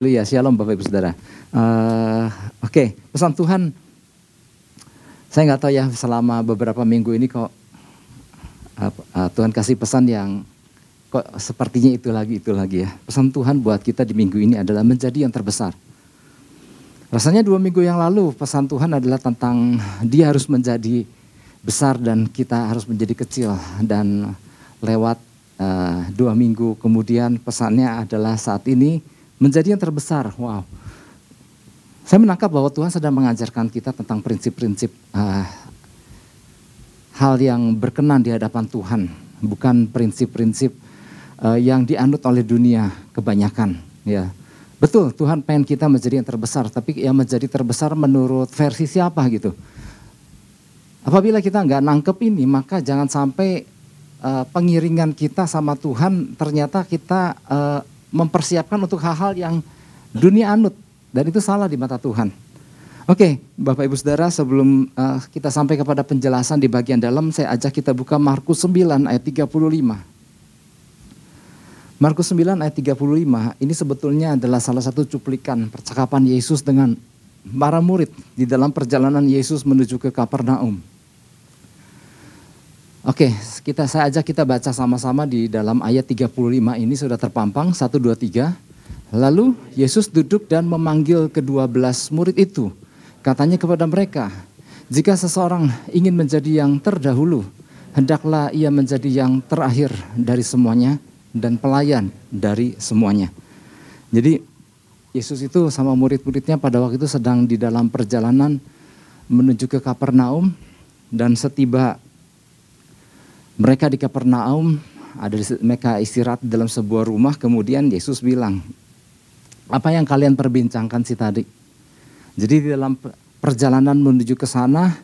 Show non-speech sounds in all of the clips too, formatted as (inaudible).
Haleluya, shalom Bapak Ibu Saudara. Uh, Oke, okay. pesan Tuhan, saya nggak tahu ya selama beberapa minggu ini kok uh, uh, Tuhan kasih pesan yang kok sepertinya itu lagi itu lagi ya. Pesan Tuhan buat kita di minggu ini adalah menjadi yang terbesar. Rasanya dua minggu yang lalu pesan Tuhan adalah tentang dia harus menjadi besar dan kita harus menjadi kecil dan lewat uh, dua minggu kemudian pesannya adalah saat ini menjadi yang terbesar. Wow. Saya menangkap bahwa Tuhan sedang mengajarkan kita tentang prinsip-prinsip uh, hal yang berkenan di hadapan Tuhan, bukan prinsip-prinsip uh, yang dianut oleh dunia kebanyakan. Ya, betul Tuhan pengen kita menjadi yang terbesar, tapi yang menjadi terbesar menurut versi siapa gitu. Apabila kita nggak nangkep ini, maka jangan sampai uh, pengiringan kita sama Tuhan ternyata kita uh, mempersiapkan untuk hal-hal yang dunia anut dan itu salah di mata Tuhan. Oke, Bapak Ibu Saudara, sebelum uh, kita sampai kepada penjelasan di bagian dalam, saya ajak kita buka Markus 9 ayat 35. Markus 9 ayat 35 ini sebetulnya adalah salah satu cuplikan percakapan Yesus dengan para murid di dalam perjalanan Yesus menuju ke Kapernaum. Oke, kita saya ajak kita baca sama-sama di dalam ayat 35 ini sudah terpampang 1 2 3. Lalu Yesus duduk dan memanggil kedua belas murid itu. Katanya kepada mereka, jika seseorang ingin menjadi yang terdahulu, hendaklah ia menjadi yang terakhir dari semuanya dan pelayan dari semuanya. Jadi Yesus itu sama murid-muridnya pada waktu itu sedang di dalam perjalanan menuju ke Kapernaum dan setiba mereka di Kapernaum, ada mereka istirahat dalam sebuah rumah, kemudian Yesus bilang, apa yang kalian perbincangkan sih tadi? Jadi di dalam perjalanan menuju ke sana,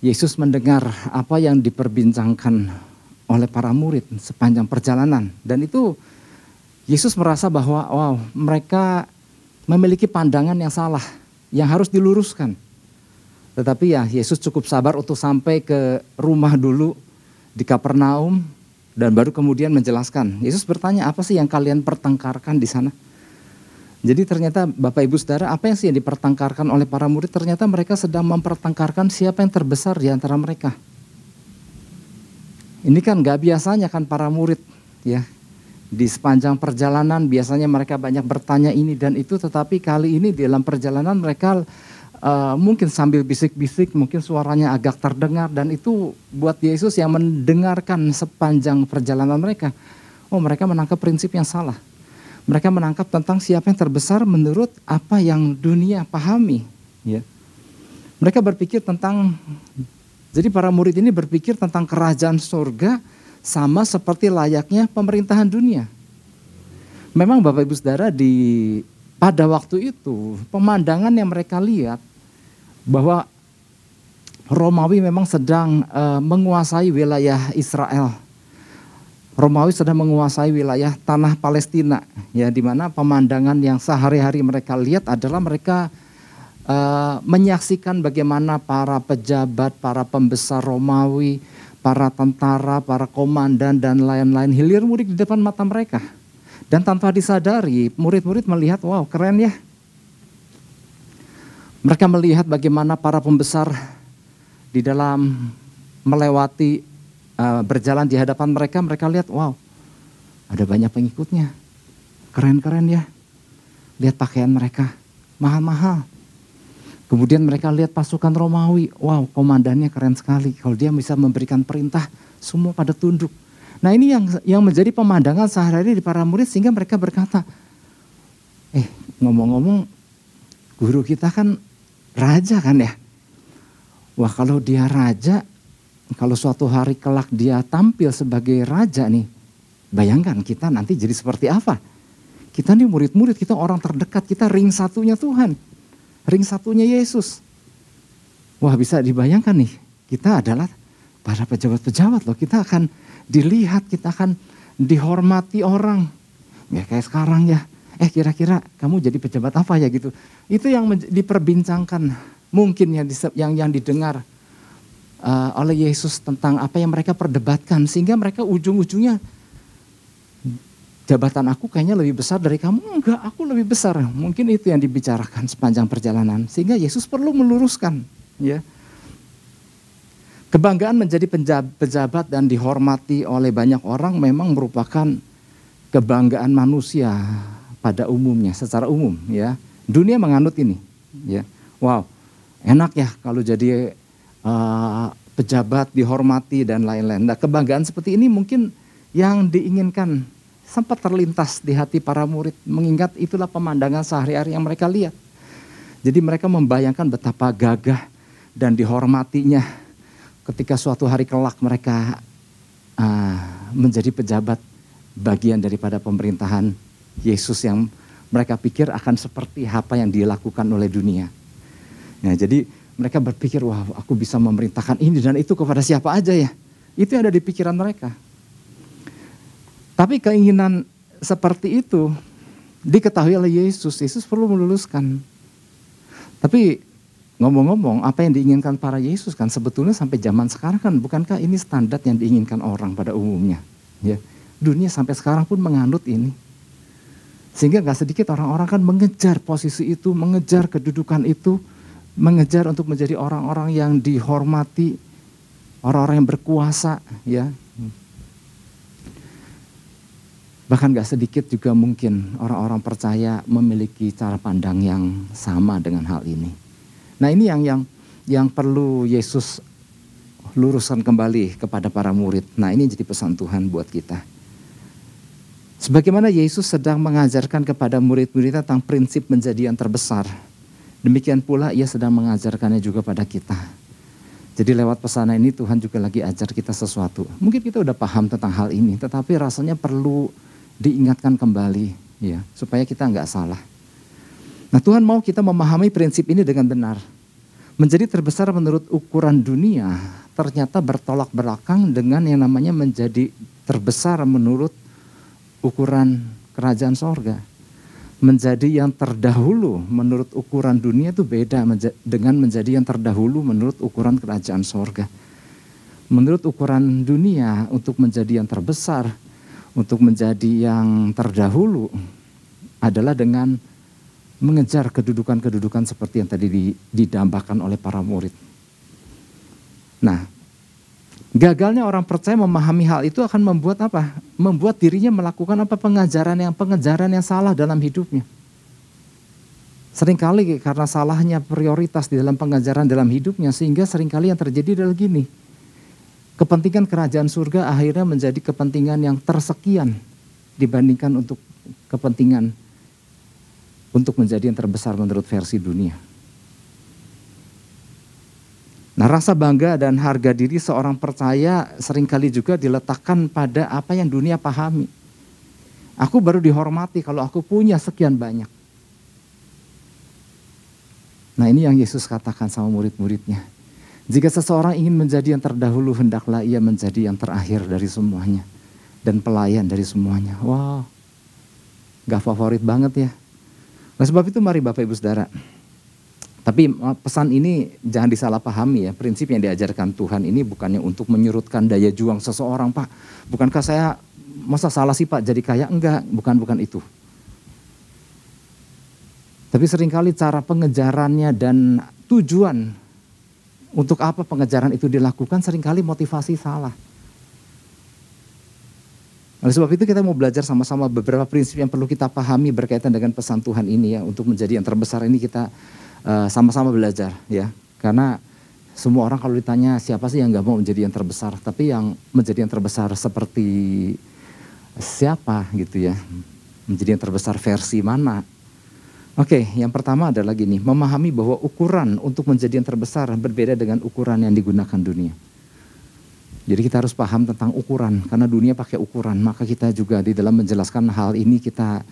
Yesus mendengar apa yang diperbincangkan oleh para murid sepanjang perjalanan. Dan itu Yesus merasa bahwa wow, mereka memiliki pandangan yang salah, yang harus diluruskan. Tetapi ya Yesus cukup sabar untuk sampai ke rumah dulu di Kapernaum dan baru kemudian menjelaskan. Yesus bertanya, apa sih yang kalian pertengkarkan di sana? Jadi ternyata Bapak Ibu Saudara, apa yang sih yang dipertengkarkan oleh para murid? Ternyata mereka sedang mempertengkarkan siapa yang terbesar di antara mereka. Ini kan gak biasanya kan para murid ya. Di sepanjang perjalanan biasanya mereka banyak bertanya ini dan itu tetapi kali ini dalam perjalanan mereka uh, mungkin sambil bisik-bisik, mungkin suaranya agak terdengar dan itu buat Yesus yang mendengarkan sepanjang perjalanan mereka. Oh, mereka menangkap prinsip yang salah. Mereka menangkap tentang siapa yang terbesar menurut apa yang dunia pahami, ya. Mereka berpikir tentang jadi para murid ini berpikir tentang kerajaan surga sama seperti layaknya pemerintahan dunia. Memang Bapak Ibu Saudara di pada waktu itu pemandangan yang mereka lihat bahwa Romawi memang sedang uh, menguasai wilayah Israel. Romawi sedang menguasai wilayah tanah Palestina, ya di mana pemandangan yang sehari-hari mereka lihat adalah mereka uh, menyaksikan bagaimana para pejabat, para pembesar Romawi, para tentara, para komandan dan lain-lain hilir mudik di depan mata mereka. Dan tanpa disadari, murid-murid melihat, wow keren ya, mereka melihat bagaimana para pembesar di dalam melewati uh, berjalan di hadapan mereka, mereka lihat, wow, ada banyak pengikutnya. Keren-keren ya. Lihat pakaian mereka, mahal-mahal. Kemudian mereka lihat pasukan Romawi, wow, komandannya keren sekali. Kalau dia bisa memberikan perintah, semua pada tunduk. Nah ini yang yang menjadi pemandangan sehari-hari di para murid sehingga mereka berkata, eh ngomong-ngomong guru kita kan raja kan ya. Wah kalau dia raja, kalau suatu hari kelak dia tampil sebagai raja nih, bayangkan kita nanti jadi seperti apa. Kita nih murid-murid, kita orang terdekat, kita ring satunya Tuhan. Ring satunya Yesus. Wah bisa dibayangkan nih, kita adalah para pejabat-pejabat loh. Kita akan dilihat, kita akan dihormati orang. Ya kayak sekarang ya, eh kira-kira kamu jadi pejabat apa ya gitu. Itu yang diperbincangkan mungkin yang yang yang didengar uh, oleh Yesus tentang apa yang mereka perdebatkan sehingga mereka ujung-ujungnya jabatan aku kayaknya lebih besar dari kamu. Enggak, aku lebih besar. Mungkin itu yang dibicarakan sepanjang perjalanan. Sehingga Yesus perlu meluruskan. ya Kebanggaan menjadi pejabat dan dihormati oleh banyak orang memang merupakan kebanggaan manusia pada umumnya, secara umum ya. Dunia menganut ini, ya. Wow, enak ya kalau jadi uh, pejabat dihormati dan lain-lain. Nah, kebanggaan seperti ini mungkin yang diinginkan sempat terlintas di hati para murid mengingat itulah pemandangan sehari-hari yang mereka lihat. Jadi mereka membayangkan betapa gagah dan dihormatinya ketika suatu hari kelak mereka uh, menjadi pejabat bagian daripada pemerintahan Yesus yang mereka pikir akan seperti apa yang dilakukan oleh dunia. Nah, jadi mereka berpikir, wah aku bisa memerintahkan ini dan itu kepada siapa aja ya. Itu yang ada di pikiran mereka. Tapi keinginan seperti itu diketahui oleh Yesus. Yesus perlu meluluskan. Tapi ngomong-ngomong apa yang diinginkan para Yesus kan sebetulnya sampai zaman sekarang kan bukankah ini standar yang diinginkan orang pada umumnya. Ya, Dunia sampai sekarang pun menganut ini. Sehingga gak sedikit orang-orang kan mengejar posisi itu, mengejar kedudukan itu, mengejar untuk menjadi orang-orang yang dihormati, orang-orang yang berkuasa, ya. Bahkan gak sedikit juga mungkin orang-orang percaya memiliki cara pandang yang sama dengan hal ini. Nah ini yang yang yang perlu Yesus luruskan kembali kepada para murid. Nah ini jadi pesan Tuhan buat kita. Sebagaimana Yesus sedang mengajarkan kepada murid-murid tentang prinsip menjadi yang terbesar, Demikian pula ia sedang mengajarkannya juga pada kita. Jadi lewat pesan ini Tuhan juga lagi ajar kita sesuatu. Mungkin kita udah paham tentang hal ini, tetapi rasanya perlu diingatkan kembali, ya, supaya kita nggak salah. Nah Tuhan mau kita memahami prinsip ini dengan benar. Menjadi terbesar menurut ukuran dunia ternyata bertolak belakang dengan yang namanya menjadi terbesar menurut ukuran kerajaan sorga menjadi yang terdahulu menurut ukuran dunia itu beda dengan menjadi yang terdahulu menurut ukuran kerajaan sorga. Menurut ukuran dunia untuk menjadi yang terbesar, untuk menjadi yang terdahulu adalah dengan mengejar kedudukan-kedudukan seperti yang tadi didambakan oleh para murid. Nah, Gagalnya orang percaya memahami hal itu akan membuat apa? Membuat dirinya melakukan apa pengajaran yang pengejaran yang salah dalam hidupnya. Seringkali karena salahnya prioritas di dalam pengajaran dalam hidupnya sehingga sering kali yang terjadi adalah gini. Kepentingan kerajaan surga akhirnya menjadi kepentingan yang tersekian dibandingkan untuk kepentingan untuk menjadi yang terbesar menurut versi dunia. Nah rasa bangga dan harga diri seorang percaya sering kali juga diletakkan pada apa yang dunia pahami. Aku baru dihormati kalau aku punya sekian banyak. Nah ini yang Yesus katakan sama murid-muridnya. Jika seseorang ingin menjadi yang terdahulu, hendaklah ia menjadi yang terakhir dari semuanya. Dan pelayan dari semuanya. Wow, gak favorit banget ya. Nah sebab itu mari Bapak Ibu Saudara, tapi eh, pesan ini jangan disalahpahami ya. Prinsip yang diajarkan Tuhan ini bukannya untuk menyurutkan daya juang seseorang, Pak. Bukankah saya masa salah sih Pak jadi kaya? Enggak, bukan bukan itu. Tapi sering kali cara pengejarannya dan tujuan untuk apa pengejaran itu dilakukan sering kali motivasi salah. Oleh sebab itu kita mau belajar sama-sama beberapa prinsip yang perlu kita pahami berkaitan dengan pesan Tuhan ini ya. Untuk menjadi yang terbesar ini kita sama-sama uh, belajar ya. Karena semua orang kalau ditanya siapa sih yang nggak mau menjadi yang terbesar tapi yang menjadi yang terbesar seperti siapa gitu ya? Menjadi yang terbesar versi mana? Oke, yang pertama adalah gini, memahami bahwa ukuran untuk menjadi yang terbesar berbeda dengan ukuran yang digunakan dunia. Jadi kita harus paham tentang ukuran, karena dunia pakai ukuran, maka kita juga di dalam menjelaskan hal ini kita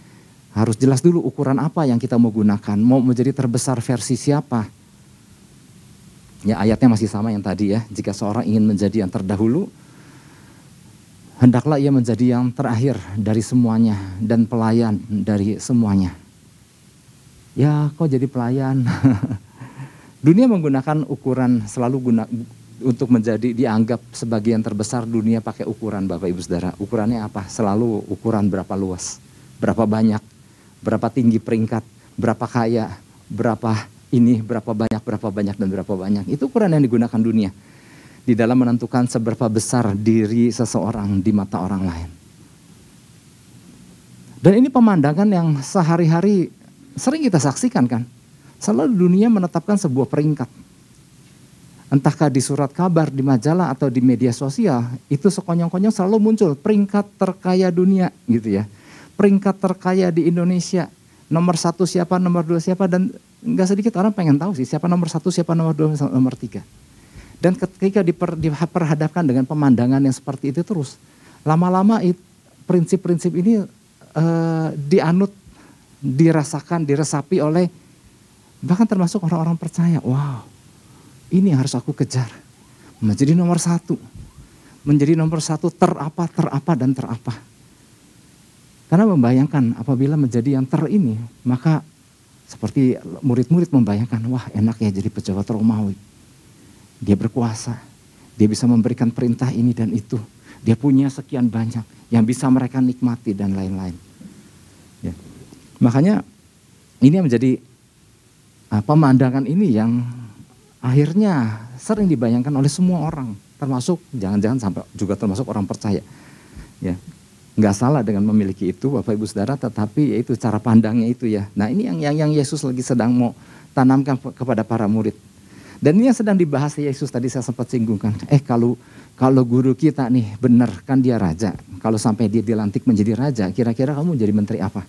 harus jelas dulu ukuran apa yang kita mau gunakan. Mau menjadi terbesar versi siapa? Ya ayatnya masih sama yang tadi ya. Jika seorang ingin menjadi yang terdahulu, hendaklah ia menjadi yang terakhir dari semuanya dan pelayan dari semuanya. Ya kok jadi pelayan? (laughs) Dunia menggunakan ukuran selalu guna, untuk menjadi dianggap sebagian terbesar dunia pakai ukuran Bapak Ibu Saudara. Ukurannya apa? Selalu ukuran berapa luas, berapa banyak, berapa tinggi peringkat, berapa kaya, berapa ini, berapa banyak, berapa banyak, dan berapa banyak. Itu ukuran yang digunakan dunia di dalam menentukan seberapa besar diri seseorang di mata orang lain. Dan ini pemandangan yang sehari-hari sering kita saksikan kan. Selalu dunia menetapkan sebuah peringkat entahkah di surat kabar, di majalah atau di media sosial, itu sekonyong-konyong selalu muncul peringkat terkaya dunia gitu ya. Peringkat terkaya di Indonesia, nomor satu siapa, nomor dua siapa, dan nggak sedikit orang pengen tahu sih siapa nomor satu, siapa nomor dua, nomor tiga. Dan ketika diper, diperhadapkan dengan pemandangan yang seperti itu terus, lama-lama prinsip-prinsip ini uh, dianut, dirasakan, diresapi oleh bahkan termasuk orang-orang percaya. Wow, ini yang harus aku kejar. Menjadi nomor satu. Menjadi nomor satu terapa, terapa, dan terapa. Karena membayangkan apabila menjadi yang ter ini, maka seperti murid-murid membayangkan, wah enak ya jadi pejabat Romawi. Dia berkuasa, dia bisa memberikan perintah ini dan itu. Dia punya sekian banyak yang bisa mereka nikmati dan lain-lain. Ya. Makanya ini yang menjadi uh, pemandangan ini yang akhirnya sering dibayangkan oleh semua orang, termasuk jangan-jangan sampai juga termasuk orang percaya. Ya, nggak salah dengan memiliki itu Bapak Ibu Saudara, tetapi yaitu cara pandangnya itu ya. Nah ini yang yang, yang Yesus lagi sedang mau tanamkan kepada para murid. Dan ini yang sedang dibahas Yesus tadi saya sempat singgungkan. Eh kalau kalau guru kita nih benar kan dia raja. Kalau sampai dia dilantik menjadi raja, kira-kira kamu jadi menteri apa?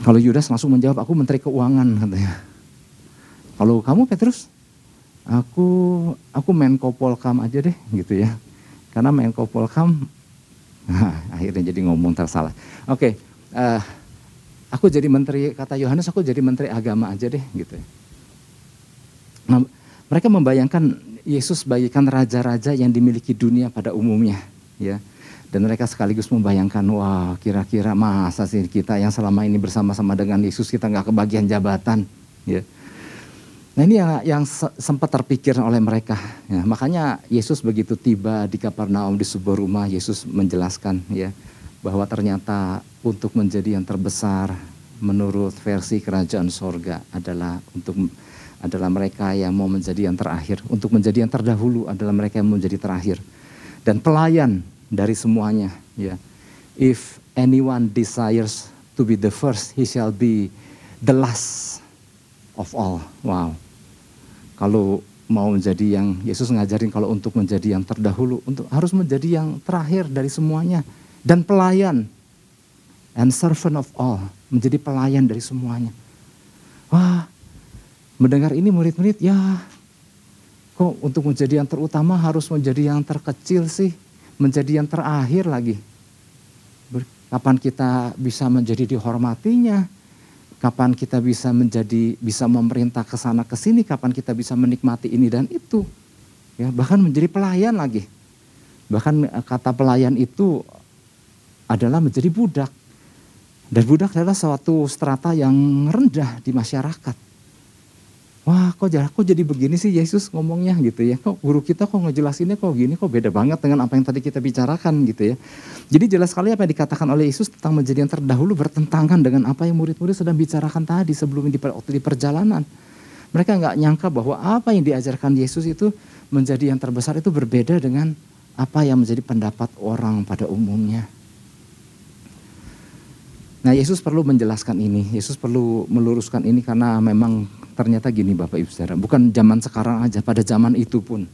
Kalau Yudas langsung menjawab, aku menteri keuangan katanya. Kalau kamu Petrus, aku aku main kopolkam aja deh gitu ya. Karena main kopolkam, nah, (laughs) akhirnya jadi ngomong tersalah. Oke, okay, uh, eh, aku jadi menteri kata Yohanes, aku jadi menteri agama aja deh gitu. Nah, mereka membayangkan Yesus bagikan raja-raja yang dimiliki dunia pada umumnya, ya. Dan mereka sekaligus membayangkan, wah kira-kira masa sih kita yang selama ini bersama-sama dengan Yesus kita nggak kebagian jabatan, ya Nah ini yang, yang sempat terpikir oleh mereka. Ya, makanya Yesus begitu tiba di Kapernaum di sebuah rumah, Yesus menjelaskan ya bahwa ternyata untuk menjadi yang terbesar menurut versi kerajaan sorga adalah untuk adalah mereka yang mau menjadi yang terakhir. Untuk menjadi yang terdahulu adalah mereka yang mau menjadi terakhir. Dan pelayan dari semuanya. Ya, if anyone desires to be the first, he shall be the last of all. Wow. Kalau mau menjadi yang Yesus ngajarin kalau untuk menjadi yang terdahulu, untuk harus menjadi yang terakhir dari semuanya. Dan pelayan. And servant of all, menjadi pelayan dari semuanya. Wah, mendengar ini murid-murid ya kok untuk menjadi yang terutama harus menjadi yang terkecil sih, menjadi yang terakhir lagi. Kapan kita bisa menjadi dihormatinya, Kapan kita bisa menjadi bisa memerintah ke sana ke sini, kapan kita bisa menikmati ini dan itu. Ya, bahkan menjadi pelayan lagi. Bahkan eh, kata pelayan itu adalah menjadi budak. Dan budak adalah suatu strata yang rendah di masyarakat. Wah kok, kok jadi begini sih Yesus ngomongnya gitu ya. Kok guru kita kok ngejelasinnya kok gini, kok beda banget dengan apa yang tadi kita bicarakan gitu ya. Jadi jelas sekali apa yang dikatakan oleh Yesus tentang menjadi yang terdahulu bertentangan dengan apa yang murid-murid sedang bicarakan tadi sebelum di, di perjalanan. Mereka nggak nyangka bahwa apa yang diajarkan Yesus itu menjadi yang terbesar itu berbeda dengan apa yang menjadi pendapat orang pada umumnya. Nah Yesus perlu menjelaskan ini, Yesus perlu meluruskan ini karena memang ternyata gini Bapak Ibu Saudara, bukan zaman sekarang aja, pada zaman itu pun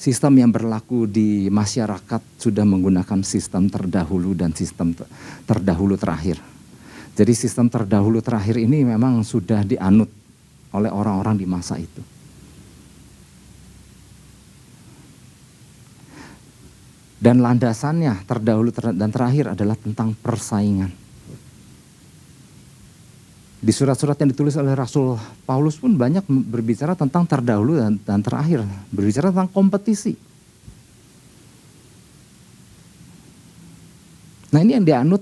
sistem yang berlaku di masyarakat sudah menggunakan sistem terdahulu dan sistem terdahulu terakhir. Jadi sistem terdahulu terakhir ini memang sudah dianut oleh orang-orang di masa itu. Dan landasannya terdahulu dan terakhir adalah tentang persaingan di surat-surat yang ditulis oleh Rasul Paulus pun banyak berbicara tentang terdahulu dan, dan terakhir, berbicara tentang kompetisi. Nah ini yang dianut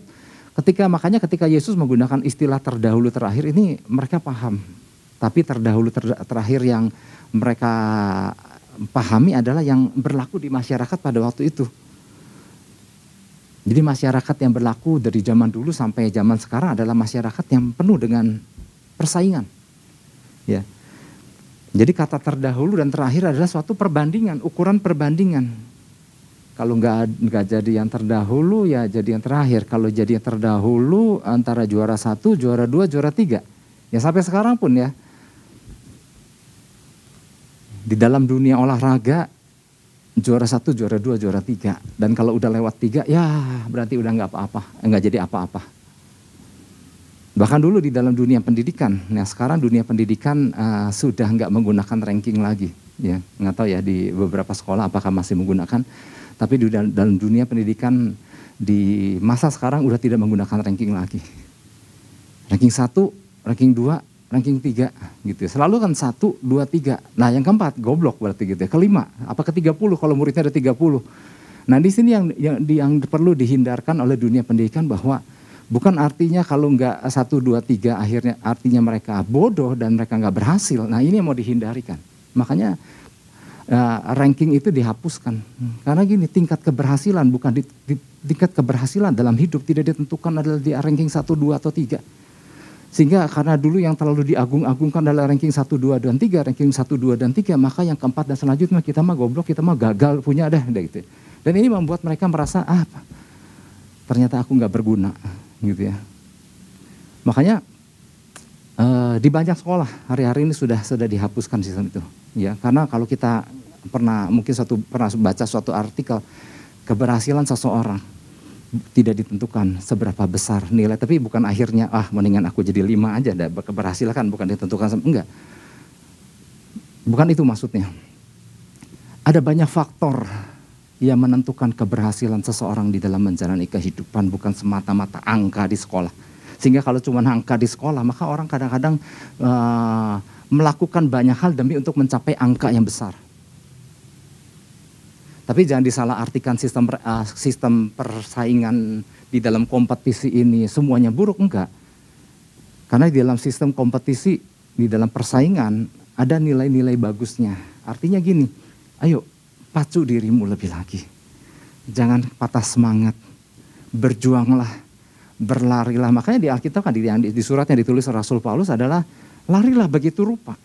ketika makanya ketika Yesus menggunakan istilah terdahulu terakhir ini mereka paham Tapi terdahulu ter, terakhir yang mereka pahami adalah yang berlaku di masyarakat pada waktu itu. Jadi masyarakat yang berlaku dari zaman dulu sampai zaman sekarang adalah masyarakat yang penuh dengan persaingan. Ya. Jadi kata terdahulu dan terakhir adalah suatu perbandingan, ukuran perbandingan. Kalau nggak nggak jadi yang terdahulu ya jadi yang terakhir. Kalau jadi yang terdahulu antara juara satu, juara dua, juara tiga. Ya sampai sekarang pun ya. Di dalam dunia olahraga juara satu, juara dua, juara tiga. Dan kalau udah lewat tiga ya berarti udah nggak apa-apa, nggak jadi apa-apa. Bahkan dulu di dalam dunia pendidikan, nah sekarang dunia pendidikan uh, sudah nggak menggunakan ranking lagi, ya nggak tahu ya di beberapa sekolah apakah masih menggunakan tapi di dalam dunia pendidikan di masa sekarang udah tidak menggunakan ranking lagi. Ranking satu, ranking dua, ranking tiga gitu ya. Selalu kan satu, dua, tiga. Nah yang keempat goblok berarti gitu ya. Kelima, apa ke tiga puluh kalau muridnya ada tiga puluh. Nah di sini yang, yang yang perlu dihindarkan oleh dunia pendidikan bahwa bukan artinya kalau nggak satu, dua, tiga akhirnya artinya mereka bodoh dan mereka nggak berhasil. Nah ini yang mau dihindarikan. Makanya uh, ranking itu dihapuskan. Karena gini, tingkat keberhasilan bukan di, di, tingkat keberhasilan dalam hidup tidak ditentukan adalah di ranking 1, 2 atau 3. Sehingga karena dulu yang terlalu diagung-agungkan adalah ranking 1, 2 dan 3, ranking 1, 2 dan 3, maka yang keempat dan selanjutnya kita mah goblok, kita mah gagal punya dah gitu. Dan ini membuat mereka merasa ah ternyata aku nggak berguna gitu ya. Makanya Uh, di banyak sekolah hari-hari ini sudah sudah dihapuskan sistem itu, ya karena kalau kita pernah mungkin satu pernah baca suatu artikel keberhasilan seseorang tidak ditentukan seberapa besar nilai, tapi bukan akhirnya ah mendingan aku jadi lima aja, ada keberhasilan kan bukan ditentukan enggak, bukan itu maksudnya. Ada banyak faktor yang menentukan keberhasilan seseorang di dalam menjalani kehidupan, bukan semata-mata angka di sekolah sehingga kalau cuma angka di sekolah, maka orang kadang-kadang uh, melakukan banyak hal demi untuk mencapai angka yang besar. Tapi jangan disalahartikan sistem uh, sistem persaingan di dalam kompetisi ini semuanya buruk enggak. Karena di dalam sistem kompetisi, di dalam persaingan ada nilai-nilai bagusnya. Artinya gini, ayo pacu dirimu lebih lagi. Jangan patah semangat. Berjuanglah berlarilah. Makanya di Alkitab kan di, di surat yang ditulis Rasul Paulus adalah larilah begitu rupa.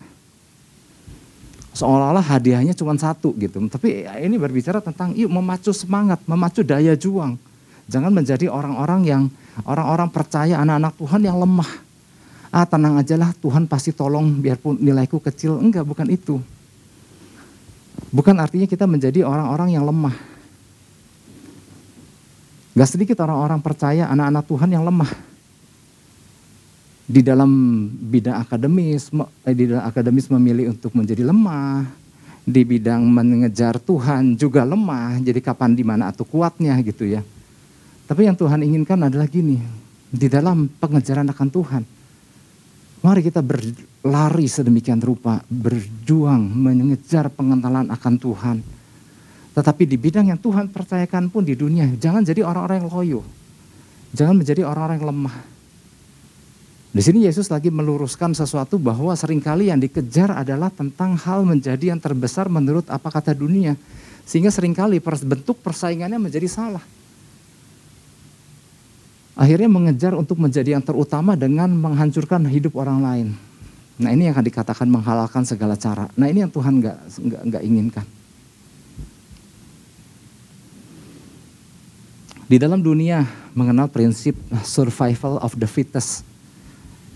Seolah-olah hadiahnya cuma satu gitu. Tapi ini berbicara tentang yuk memacu semangat, memacu daya juang. Jangan menjadi orang-orang yang orang-orang percaya anak-anak Tuhan yang lemah. Ah tenang aja lah Tuhan pasti tolong biarpun nilaiku kecil. Enggak, bukan itu. Bukan artinya kita menjadi orang-orang yang lemah Gak sedikit orang-orang percaya anak-anak Tuhan yang lemah. Di dalam bidang akademis, eh, di dalam akademis memilih untuk menjadi lemah. Di bidang mengejar Tuhan juga lemah. Jadi kapan, di mana atau kuatnya gitu ya. Tapi yang Tuhan inginkan adalah gini. Di dalam pengejaran akan Tuhan. Mari kita berlari sedemikian rupa. Berjuang mengejar pengentalan akan Tuhan tetapi di bidang yang Tuhan percayakan pun di dunia, jangan jadi orang-orang yang loyo. Jangan menjadi orang-orang yang lemah. Di sini Yesus lagi meluruskan sesuatu bahwa sering kali yang dikejar adalah tentang hal menjadi yang terbesar menurut apa kata dunia. Sehingga sering kali bentuk persaingannya menjadi salah. Akhirnya mengejar untuk menjadi yang terutama dengan menghancurkan hidup orang lain. Nah ini yang akan dikatakan menghalalkan segala cara. Nah ini yang Tuhan nggak nggak inginkan. Di dalam dunia mengenal prinsip survival of the fittest.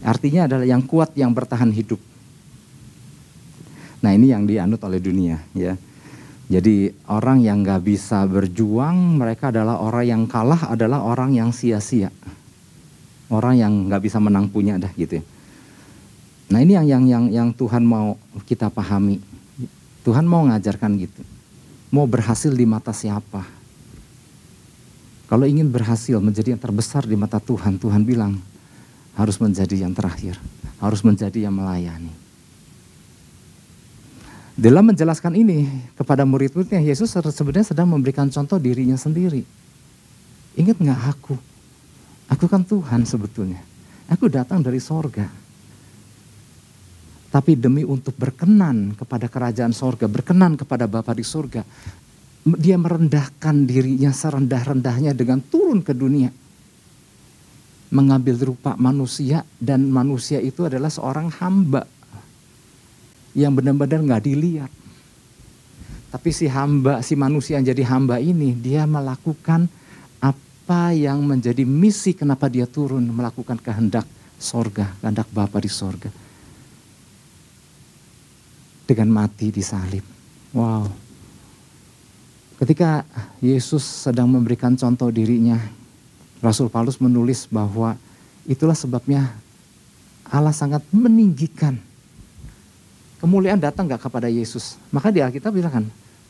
Artinya adalah yang kuat yang bertahan hidup. Nah ini yang dianut oleh dunia ya. Jadi orang yang nggak bisa berjuang mereka adalah orang yang kalah adalah orang yang sia-sia. Orang yang nggak bisa menang punya dah gitu ya. Nah ini yang yang yang yang Tuhan mau kita pahami. Tuhan mau ngajarkan gitu. Mau berhasil di mata siapa? Kalau ingin berhasil menjadi yang terbesar di mata Tuhan, Tuhan bilang harus menjadi yang terakhir, harus menjadi yang melayani. Dalam menjelaskan ini kepada murid-muridnya, Yesus sebenarnya sedang memberikan contoh dirinya sendiri. Ingat nggak aku? Aku kan Tuhan sebetulnya. Aku datang dari sorga. tapi demi untuk berkenan kepada kerajaan sorga, berkenan kepada Bapa di sorga, dia merendahkan dirinya serendah-rendahnya dengan turun ke dunia. Mengambil rupa manusia dan manusia itu adalah seorang hamba yang benar-benar nggak dilihat. Tapi si hamba, si manusia yang jadi hamba ini, dia melakukan apa yang menjadi misi kenapa dia turun melakukan kehendak sorga, kehendak Bapa di sorga dengan mati di salib. Wow. Ketika Yesus sedang memberikan contoh dirinya, Rasul Paulus menulis bahwa itulah sebabnya Allah sangat meninggikan. Kemuliaan datang gak kepada Yesus. Maka di Alkitab bilang kan,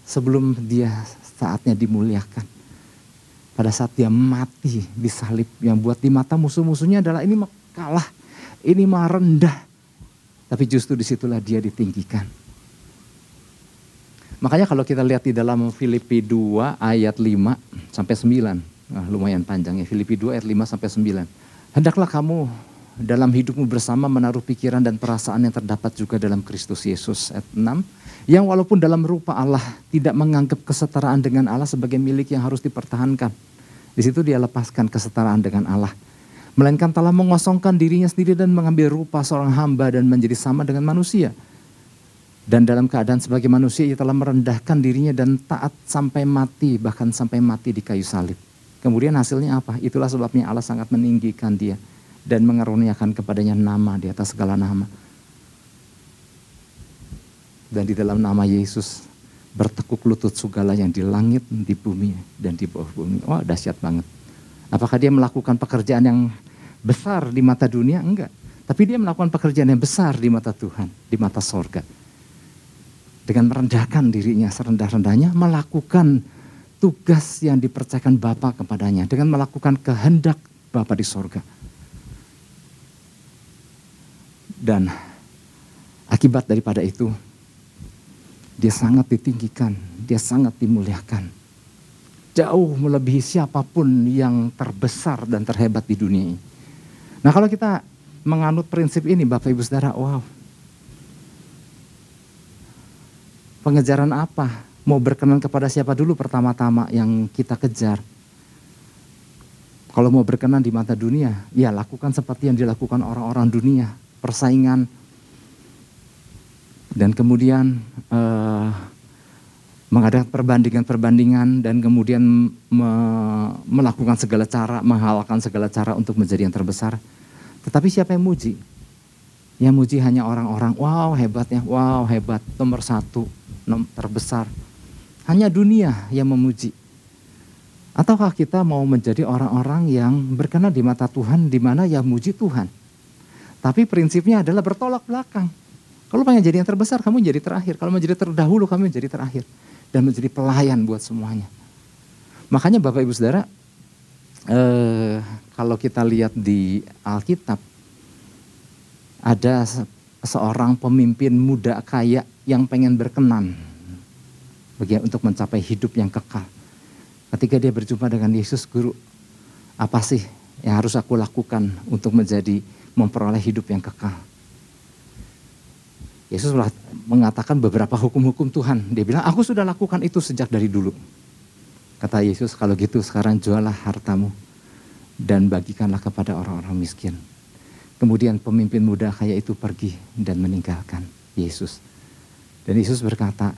sebelum dia saatnya dimuliakan. Pada saat dia mati di salib yang buat di mata musuh-musuhnya adalah ini mah kalah, ini mah rendah. Tapi justru di situlah dia ditinggikan. Makanya kalau kita lihat di dalam Filipi 2 ayat 5 sampai 9. Nah, lumayan panjang ya. Filipi 2 ayat 5 sampai 9. Hendaklah kamu dalam hidupmu bersama menaruh pikiran dan perasaan yang terdapat juga dalam Kristus Yesus. Ayat 6. Yang walaupun dalam rupa Allah tidak menganggap kesetaraan dengan Allah sebagai milik yang harus dipertahankan. Di situ dia lepaskan kesetaraan dengan Allah. Melainkan telah mengosongkan dirinya sendiri dan mengambil rupa seorang hamba dan menjadi sama dengan manusia dan dalam keadaan sebagai manusia ia telah merendahkan dirinya dan taat sampai mati, bahkan sampai mati di kayu salib. Kemudian hasilnya apa? Itulah sebabnya Allah sangat meninggikan dia dan mengaruniakan kepadanya nama di atas segala nama. Dan di dalam nama Yesus bertekuk lutut segala yang di langit, di bumi, dan di bawah bumi. Wah dahsyat banget. Apakah dia melakukan pekerjaan yang besar di mata dunia? Enggak. Tapi dia melakukan pekerjaan yang besar di mata Tuhan, di mata sorga dengan merendahkan dirinya serendah-rendahnya melakukan tugas yang dipercayakan Bapa kepadanya dengan melakukan kehendak Bapa di sorga. Dan akibat daripada itu dia sangat ditinggikan, dia sangat dimuliakan. Jauh melebihi siapa pun yang terbesar dan terhebat di dunia ini. Nah kalau kita menganut prinsip ini Bapak Ibu Saudara, wow Pengejaran apa? Mau berkenan kepada siapa dulu pertama-tama yang kita kejar? Kalau mau berkenan di mata dunia, ya lakukan seperti yang dilakukan orang-orang dunia, persaingan, dan kemudian uh, mengadakan perbandingan-perbandingan dan kemudian me melakukan segala cara, menghalalkan segala cara untuk menjadi yang terbesar. Tetapi siapa yang muji? Yang muji hanya orang-orang, wow hebatnya, wow hebat, nomor satu, terbesar. Hanya dunia yang memuji. Ataukah kita mau menjadi orang-orang yang berkenan di mata Tuhan di mana yang muji Tuhan. Tapi prinsipnya adalah bertolak belakang. Kalau pengen jadi yang terbesar, kamu jadi terakhir. Kalau menjadi terdahulu, kamu menjadi terakhir. Dan menjadi pelayan buat semuanya. Makanya Bapak Ibu Saudara, eh, kalau kita lihat di Alkitab, ada seorang pemimpin muda kaya yang pengen berkenan bagi untuk mencapai hidup yang kekal. Ketika dia berjumpa dengan Yesus, guru, apa sih yang harus aku lakukan untuk menjadi memperoleh hidup yang kekal? Yesus mengatakan beberapa hukum-hukum Tuhan. Dia bilang, aku sudah lakukan itu sejak dari dulu. Kata Yesus, kalau gitu sekarang jualah hartamu dan bagikanlah kepada orang-orang miskin. Kemudian pemimpin muda kaya itu pergi dan meninggalkan Yesus. Dan Yesus berkata,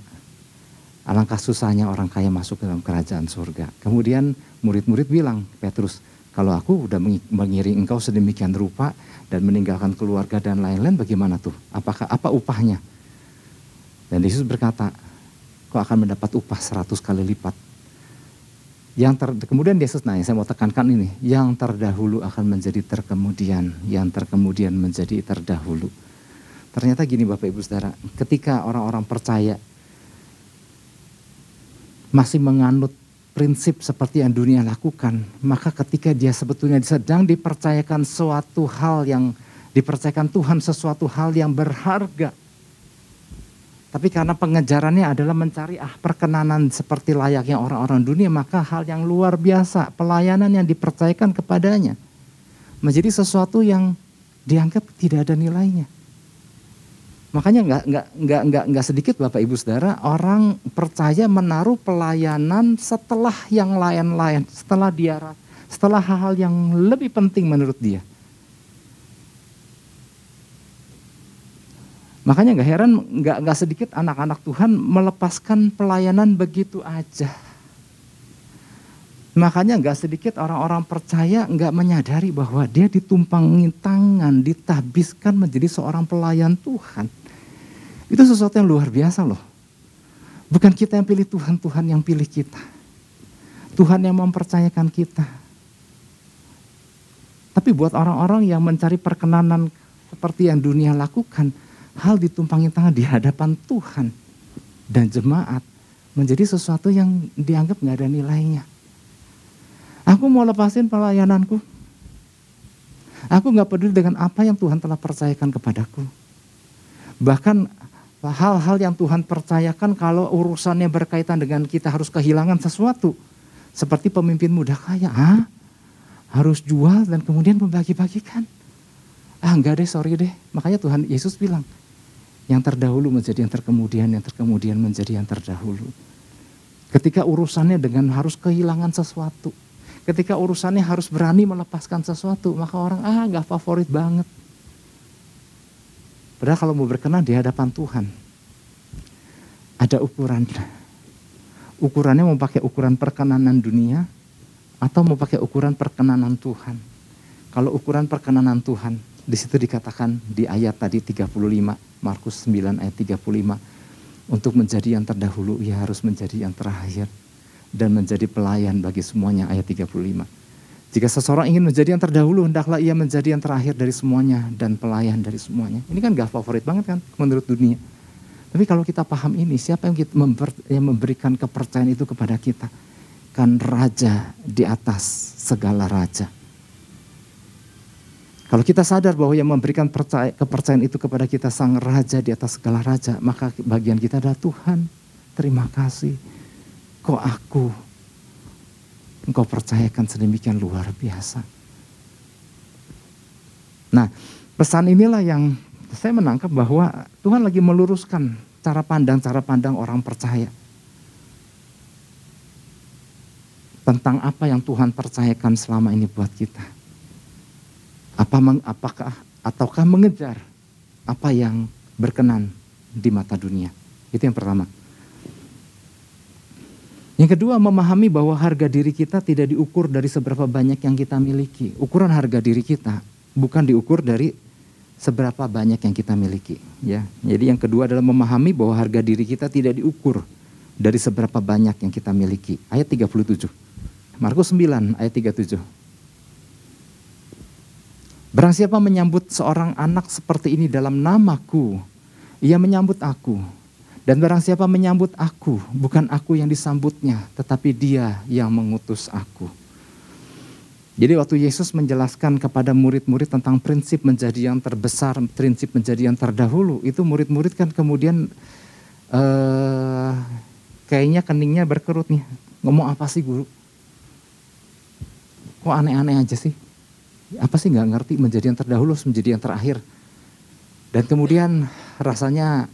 alangkah susahnya orang kaya masuk ke dalam kerajaan surga. Kemudian murid-murid bilang, Petrus, kalau aku udah mengiring engkau sedemikian rupa dan meninggalkan keluarga dan lain-lain bagaimana tuh? Apakah apa upahnya? Dan Yesus berkata, kau akan mendapat upah seratus kali lipat. Yang ter, kemudian Yesus nanya, saya mau tekankan ini, yang terdahulu akan menjadi terkemudian, yang terkemudian menjadi terdahulu. Ternyata gini Bapak Ibu Saudara, ketika orang-orang percaya masih menganut prinsip seperti yang dunia lakukan, maka ketika dia sebetulnya sedang dipercayakan suatu hal yang dipercayakan Tuhan sesuatu hal yang berharga. Tapi karena pengejarannya adalah mencari ah perkenanan seperti layaknya orang-orang dunia, maka hal yang luar biasa, pelayanan yang dipercayakan kepadanya menjadi sesuatu yang dianggap tidak ada nilainya. Makanya nggak nggak nggak nggak nggak sedikit Bapak Ibu Saudara orang percaya menaruh pelayanan setelah yang lain-lain, setelah dia setelah hal-hal yang lebih penting menurut dia. Makanya nggak heran nggak nggak sedikit anak-anak Tuhan melepaskan pelayanan begitu aja. Makanya nggak sedikit orang-orang percaya nggak menyadari bahwa dia ditumpangin tangan, ditabiskan menjadi seorang pelayan Tuhan. Itu sesuatu yang luar biasa loh. Bukan kita yang pilih Tuhan, Tuhan yang pilih kita. Tuhan yang mempercayakan kita. Tapi buat orang-orang yang mencari perkenanan seperti yang dunia lakukan, hal ditumpangin tangan di hadapan Tuhan dan jemaat menjadi sesuatu yang dianggap nggak ada nilainya. Aku mau lepasin pelayananku. Aku nggak peduli dengan apa yang Tuhan telah percayakan kepadaku. Bahkan hal-hal yang Tuhan percayakan kalau urusannya berkaitan dengan kita harus kehilangan sesuatu. Seperti pemimpin muda kaya, ah, harus jual dan kemudian membagi-bagikan. Ah enggak deh, sorry deh. Makanya Tuhan Yesus bilang, yang terdahulu menjadi yang terkemudian, yang terkemudian menjadi yang terdahulu. Ketika urusannya dengan harus kehilangan sesuatu, ketika urusannya harus berani melepaskan sesuatu, maka orang ah nggak favorit banget. Padahal kalau mau berkenan di hadapan Tuhan, ada ukuran. Ukurannya mau pakai ukuran perkenanan dunia atau mau pakai ukuran perkenanan Tuhan. Kalau ukuran perkenanan Tuhan, di situ dikatakan di ayat tadi 35, Markus 9 ayat 35, untuk menjadi yang terdahulu ia harus menjadi yang terakhir dan menjadi pelayan bagi semuanya ayat 35. Jika seseorang ingin menjadi yang terdahulu, hendaklah ia menjadi yang terakhir dari semuanya dan pelayan dari semuanya. Ini kan gak favorit banget kan menurut dunia. Tapi kalau kita paham ini, siapa yang, memberikan kepercayaan itu kepada kita? Kan raja di atas segala raja. Kalau kita sadar bahwa yang memberikan percaya, kepercayaan itu kepada kita sang raja di atas segala raja, maka bagian kita adalah Tuhan. Terima kasih. Kok aku engkau percayakan sedemikian luar biasa. Nah, pesan inilah yang saya menangkap bahwa Tuhan lagi meluruskan cara pandang-cara pandang orang percaya. Tentang apa yang Tuhan percayakan selama ini buat kita. Apa apakah ataukah mengejar apa yang berkenan di mata dunia. Itu yang pertama. Yang kedua, memahami bahwa harga diri kita tidak diukur dari seberapa banyak yang kita miliki. Ukuran harga diri kita bukan diukur dari seberapa banyak yang kita miliki. Ya, jadi yang kedua adalah memahami bahwa harga diri kita tidak diukur dari seberapa banyak yang kita miliki. Ayat 37. Markus 9 ayat 37. Barang siapa menyambut seorang anak seperti ini dalam namaku, ia menyambut aku. Dan barang siapa menyambut aku, bukan aku yang disambutnya, tetapi dia yang mengutus aku. Jadi waktu Yesus menjelaskan kepada murid-murid tentang prinsip menjadi yang terbesar, prinsip menjadi yang terdahulu, itu murid-murid kan kemudian uh, kayaknya keningnya berkerut nih. Ngomong apa sih guru? Kok aneh-aneh aja sih? Apa sih nggak ngerti menjadi yang terdahulu, menjadi yang terakhir? Dan kemudian rasanya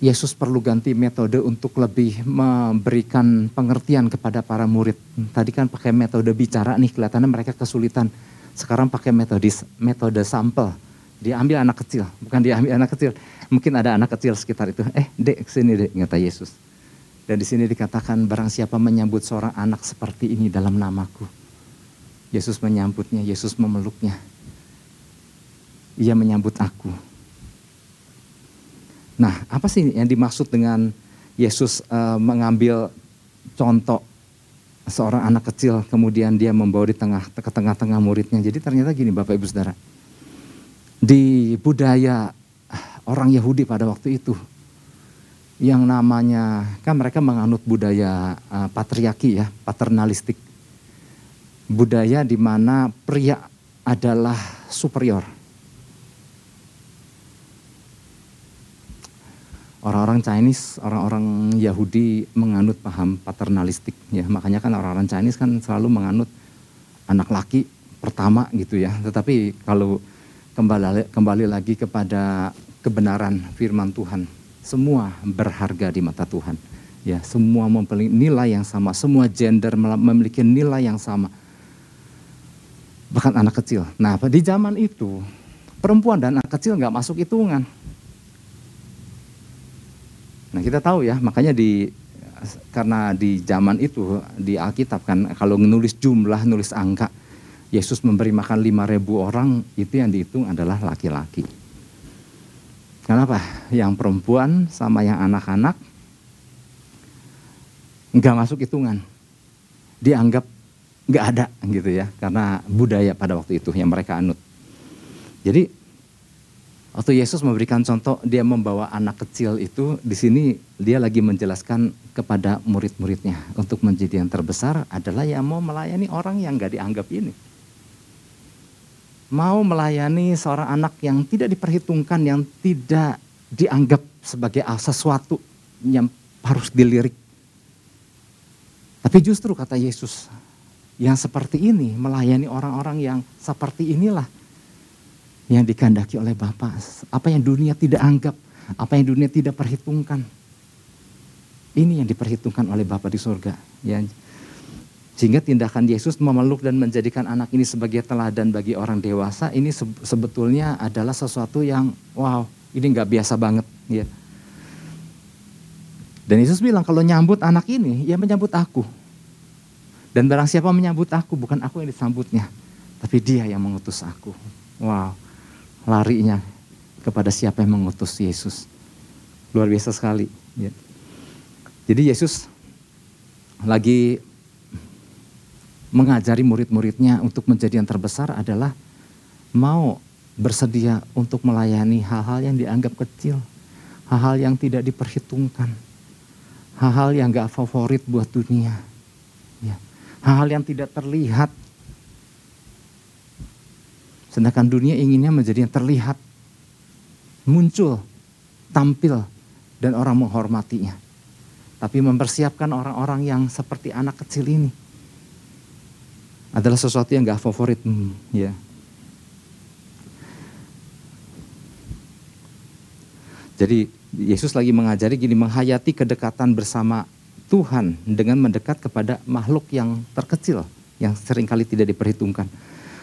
Yesus perlu ganti metode untuk lebih memberikan pengertian kepada para murid. Tadi kan pakai metode bicara nih, kelihatannya mereka kesulitan. Sekarang pakai metode metode sampel. Dia ambil anak kecil, bukan dia ambil anak kecil. Mungkin ada anak kecil sekitar itu. Eh, dek sini dek, kata Yesus. Dan di sini dikatakan barang siapa menyambut seorang anak seperti ini dalam namaku. Yesus menyambutnya, Yesus memeluknya. Ia menyambut aku Nah, apa sih yang dimaksud dengan Yesus uh, mengambil contoh seorang anak kecil kemudian dia membawa di tengah ke tengah-tengah muridnya. Jadi ternyata gini Bapak Ibu Saudara. Di budaya orang Yahudi pada waktu itu yang namanya kan mereka menganut budaya uh, patriarki ya, paternalistik. Budaya di mana pria adalah superior orang-orang Chinese, orang-orang Yahudi menganut paham paternalistik ya. Makanya kan orang-orang Chinese kan selalu menganut anak laki pertama gitu ya. Tetapi kalau kembali kembali lagi kepada kebenaran firman Tuhan. Semua berharga di mata Tuhan. Ya, semua memiliki nilai yang sama, semua gender memiliki nilai yang sama. Bahkan anak kecil. Nah, di zaman itu perempuan dan anak kecil nggak masuk hitungan. Nah, kita tahu ya, makanya di karena di zaman itu di Alkitab kan kalau nulis jumlah, nulis angka, Yesus memberi makan 5000 orang, itu yang dihitung adalah laki-laki. Kenapa? Yang perempuan sama yang anak-anak nggak masuk hitungan. Dianggap nggak ada gitu ya, karena budaya pada waktu itu yang mereka anut. Jadi waktu Yesus memberikan contoh dia membawa anak kecil itu di sini dia lagi menjelaskan kepada murid-muridnya untuk menjadi yang terbesar adalah yang mau melayani orang yang nggak dianggap ini. Mau melayani seorang anak yang tidak diperhitungkan, yang tidak dianggap sebagai sesuatu yang harus dilirik tapi justru kata Yesus, yang seperti ini melayani orang-orang yang seperti inilah yang dikandaki oleh Bapa. Apa yang dunia tidak anggap, apa yang dunia tidak perhitungkan. Ini yang diperhitungkan oleh Bapa di surga. Ya. Sehingga tindakan Yesus memeluk dan menjadikan anak ini sebagai teladan bagi orang dewasa ini sebetulnya adalah sesuatu yang wow, ini nggak biasa banget. Ya. Dan Yesus bilang kalau nyambut anak ini, ya menyambut aku. Dan barang siapa menyambut aku, bukan aku yang disambutnya, tapi dia yang mengutus aku. Wow, larinya kepada siapa yang mengutus Yesus. Luar biasa sekali. Ya. Jadi Yesus lagi mengajari murid-muridnya untuk menjadi yang terbesar adalah mau bersedia untuk melayani hal-hal yang dianggap kecil, hal-hal yang tidak diperhitungkan hal-hal yang gak favorit buat dunia. Ya. Hal-hal yang tidak terlihat. Sedangkan dunia inginnya menjadi yang terlihat. Muncul, tampil, dan orang menghormatinya. Tapi mempersiapkan orang-orang yang seperti anak kecil ini. Adalah sesuatu yang gak favorit. Hmm, ya. Jadi Yesus lagi mengajari gini, menghayati kedekatan bersama Tuhan dengan mendekat kepada makhluk yang terkecil, yang sering kali tidak diperhitungkan.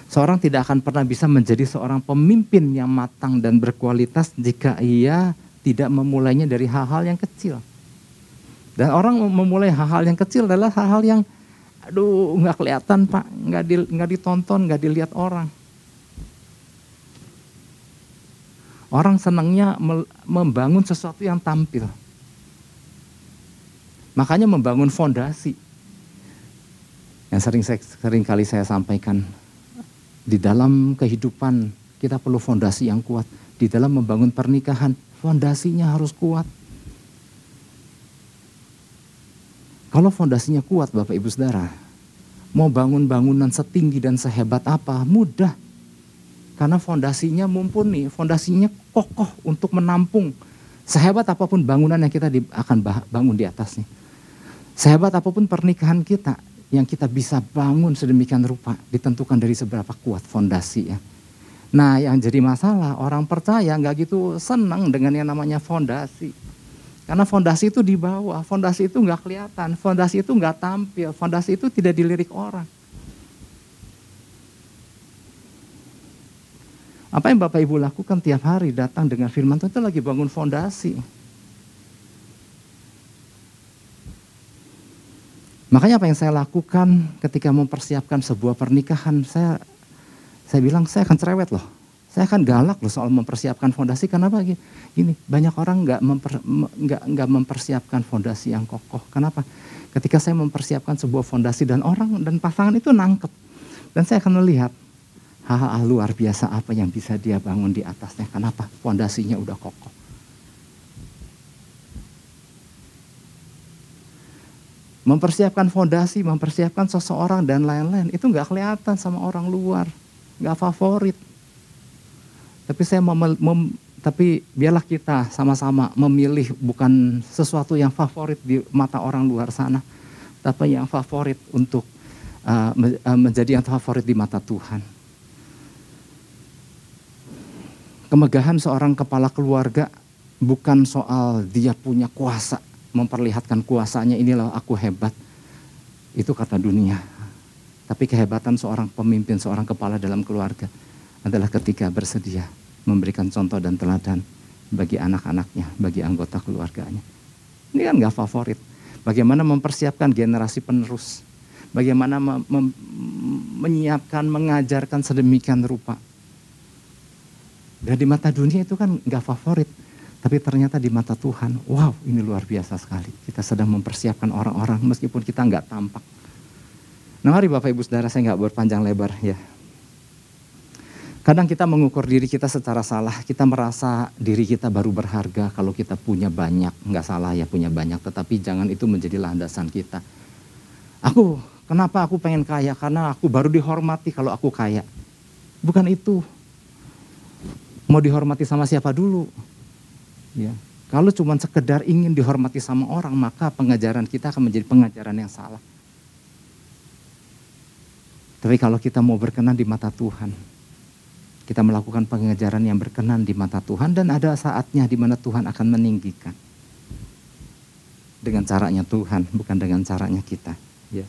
Seorang tidak akan pernah bisa menjadi seorang pemimpin yang matang dan berkualitas jika ia tidak memulainya dari hal-hal yang kecil. Dan orang memulai hal-hal yang kecil adalah hal-hal yang, aduh nggak kelihatan pak, nggak di, nggak ditonton, nggak dilihat orang. Orang senangnya membangun sesuatu yang tampil. Makanya membangun fondasi. Yang sering sering kali saya sampaikan di dalam kehidupan kita perlu fondasi yang kuat. Di dalam membangun pernikahan, fondasinya harus kuat. Kalau fondasinya kuat Bapak Ibu Saudara, mau bangun bangunan setinggi dan sehebat apa, mudah. Karena fondasinya mumpuni, fondasinya kokoh untuk menampung sehebat apa pun bangunan yang kita akan bangun di atasnya. Sehebat apa pun pernikahan kita yang kita bisa bangun sedemikian rupa ditentukan dari seberapa kuat fondasi ya. Nah yang jadi masalah orang percaya nggak gitu senang dengan yang namanya fondasi. Karena fondasi itu di bawah, fondasi itu nggak kelihatan, fondasi itu nggak tampil, fondasi itu tidak dilirik orang. Apa yang Bapak Ibu lakukan tiap hari datang dengan firman Tuhan itu lagi bangun fondasi. Makanya apa yang saya lakukan ketika mempersiapkan sebuah pernikahan, saya saya bilang saya akan cerewet loh. Saya akan galak loh soal mempersiapkan fondasi Kenapa? Gini, banyak orang nggak memper, mempersiapkan fondasi yang kokoh. Kenapa? Ketika saya mempersiapkan sebuah fondasi dan orang dan pasangan itu nangkep, dan saya akan melihat hal-hal luar biasa apa yang bisa dia bangun di atasnya. Kenapa? Fondasinya udah kokoh. Mempersiapkan fondasi, mempersiapkan seseorang dan lain-lain. Itu nggak kelihatan sama orang luar, nggak favorit. Tapi saya mem, mem, tapi biarlah kita sama-sama memilih bukan sesuatu yang favorit di mata orang luar sana, tapi yang favorit untuk uh, menjadi yang favorit di mata Tuhan. Kemegahan seorang kepala keluarga bukan soal dia punya kuasa, memperlihatkan kuasanya inilah aku hebat. Itu kata dunia. Tapi kehebatan seorang pemimpin, seorang kepala dalam keluarga adalah ketika bersedia memberikan contoh dan teladan bagi anak-anaknya, bagi anggota keluarganya. Ini kan gak favorit. Bagaimana mempersiapkan generasi penerus. Bagaimana menyiapkan, mengajarkan sedemikian rupa. Dan di mata dunia itu kan gak favorit. Tapi ternyata di mata Tuhan, wow ini luar biasa sekali. Kita sedang mempersiapkan orang-orang meskipun kita nggak tampak. Nah mari Bapak Ibu Saudara saya nggak berpanjang lebar ya. Kadang kita mengukur diri kita secara salah, kita merasa diri kita baru berharga kalau kita punya banyak. Nggak salah ya punya banyak, tetapi jangan itu menjadi landasan kita. Aku, kenapa aku pengen kaya? Karena aku baru dihormati kalau aku kaya. Bukan itu. Mau dihormati sama siapa dulu? Ya. Kalau cuma sekedar ingin dihormati sama orang, maka pengajaran kita akan menjadi pengajaran yang salah. Tapi kalau kita mau berkenan di mata Tuhan, kita melakukan pengajaran yang berkenan di mata Tuhan dan ada saatnya di mana Tuhan akan meninggikan. Dengan caranya Tuhan, bukan dengan caranya kita. Ya.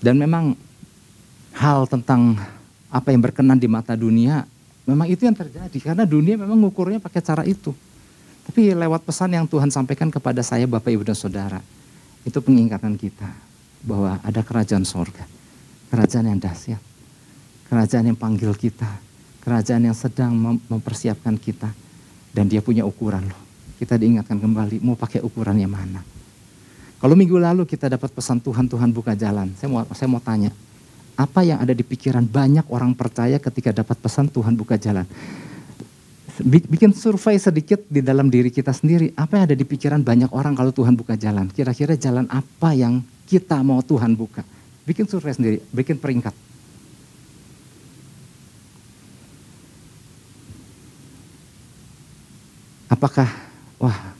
Dan memang hal tentang apa yang berkenan di mata dunia, memang itu yang terjadi. Karena dunia memang ngukurnya pakai cara itu. Tapi lewat pesan yang Tuhan sampaikan kepada saya Bapak Ibu dan Saudara, itu pengingatan kita bahwa ada kerajaan sorga. Kerajaan yang dahsyat. Kerajaan yang panggil kita kerajaan yang sedang mempersiapkan kita. Dan dia punya ukuran loh. Kita diingatkan kembali, mau pakai ukuran yang mana. Kalau minggu lalu kita dapat pesan Tuhan, Tuhan buka jalan. Saya mau, saya mau tanya, apa yang ada di pikiran banyak orang percaya ketika dapat pesan Tuhan buka jalan? Bikin survei sedikit di dalam diri kita sendiri. Apa yang ada di pikiran banyak orang kalau Tuhan buka jalan? Kira-kira jalan apa yang kita mau Tuhan buka? Bikin survei sendiri, bikin peringkat. Apakah, wah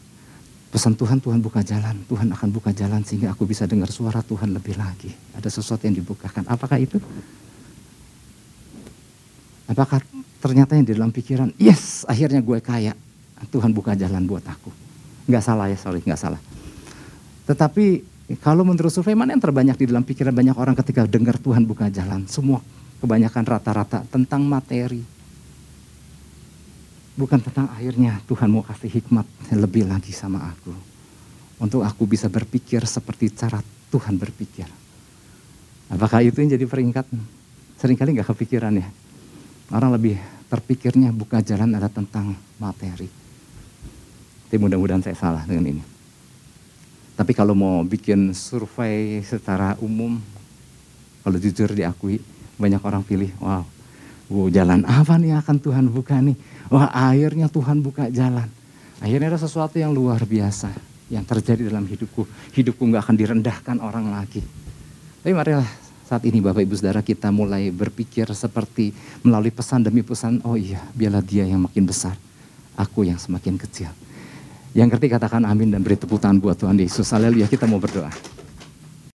pesan Tuhan, Tuhan buka jalan, Tuhan akan buka jalan sehingga aku bisa dengar suara Tuhan lebih lagi. Ada sesuatu yang dibukakan. Apakah itu? Apakah ternyata yang di dalam pikiran, yes akhirnya gue kaya. Tuhan buka jalan buat aku. Nggak salah ya, sorry, nggak salah. Tetapi kalau menurut survei mana yang terbanyak di dalam pikiran banyak orang ketika dengar Tuhan buka jalan? Semua kebanyakan rata-rata tentang materi, bukan tentang akhirnya Tuhan mau kasih hikmat lebih lagi sama aku. Untuk aku bisa berpikir seperti cara Tuhan berpikir. Apakah itu yang jadi peringkat? Seringkali nggak kepikiran ya. Orang lebih terpikirnya buka jalan ada tentang materi. Tapi mudah-mudahan saya salah dengan ini. Tapi kalau mau bikin survei secara umum, kalau jujur diakui, banyak orang pilih, wow, wow jalan apa nih akan Tuhan buka nih? Wah akhirnya Tuhan buka jalan. Akhirnya ada sesuatu yang luar biasa yang terjadi dalam hidupku. Hidupku nggak akan direndahkan orang lagi. Tapi marilah saat ini Bapak Ibu Saudara kita mulai berpikir seperti melalui pesan demi pesan, oh iya biarlah dia yang makin besar, aku yang semakin kecil. Yang ngerti katakan amin dan beri tepuk tangan buat Tuhan Yesus. Haleluya kita mau berdoa.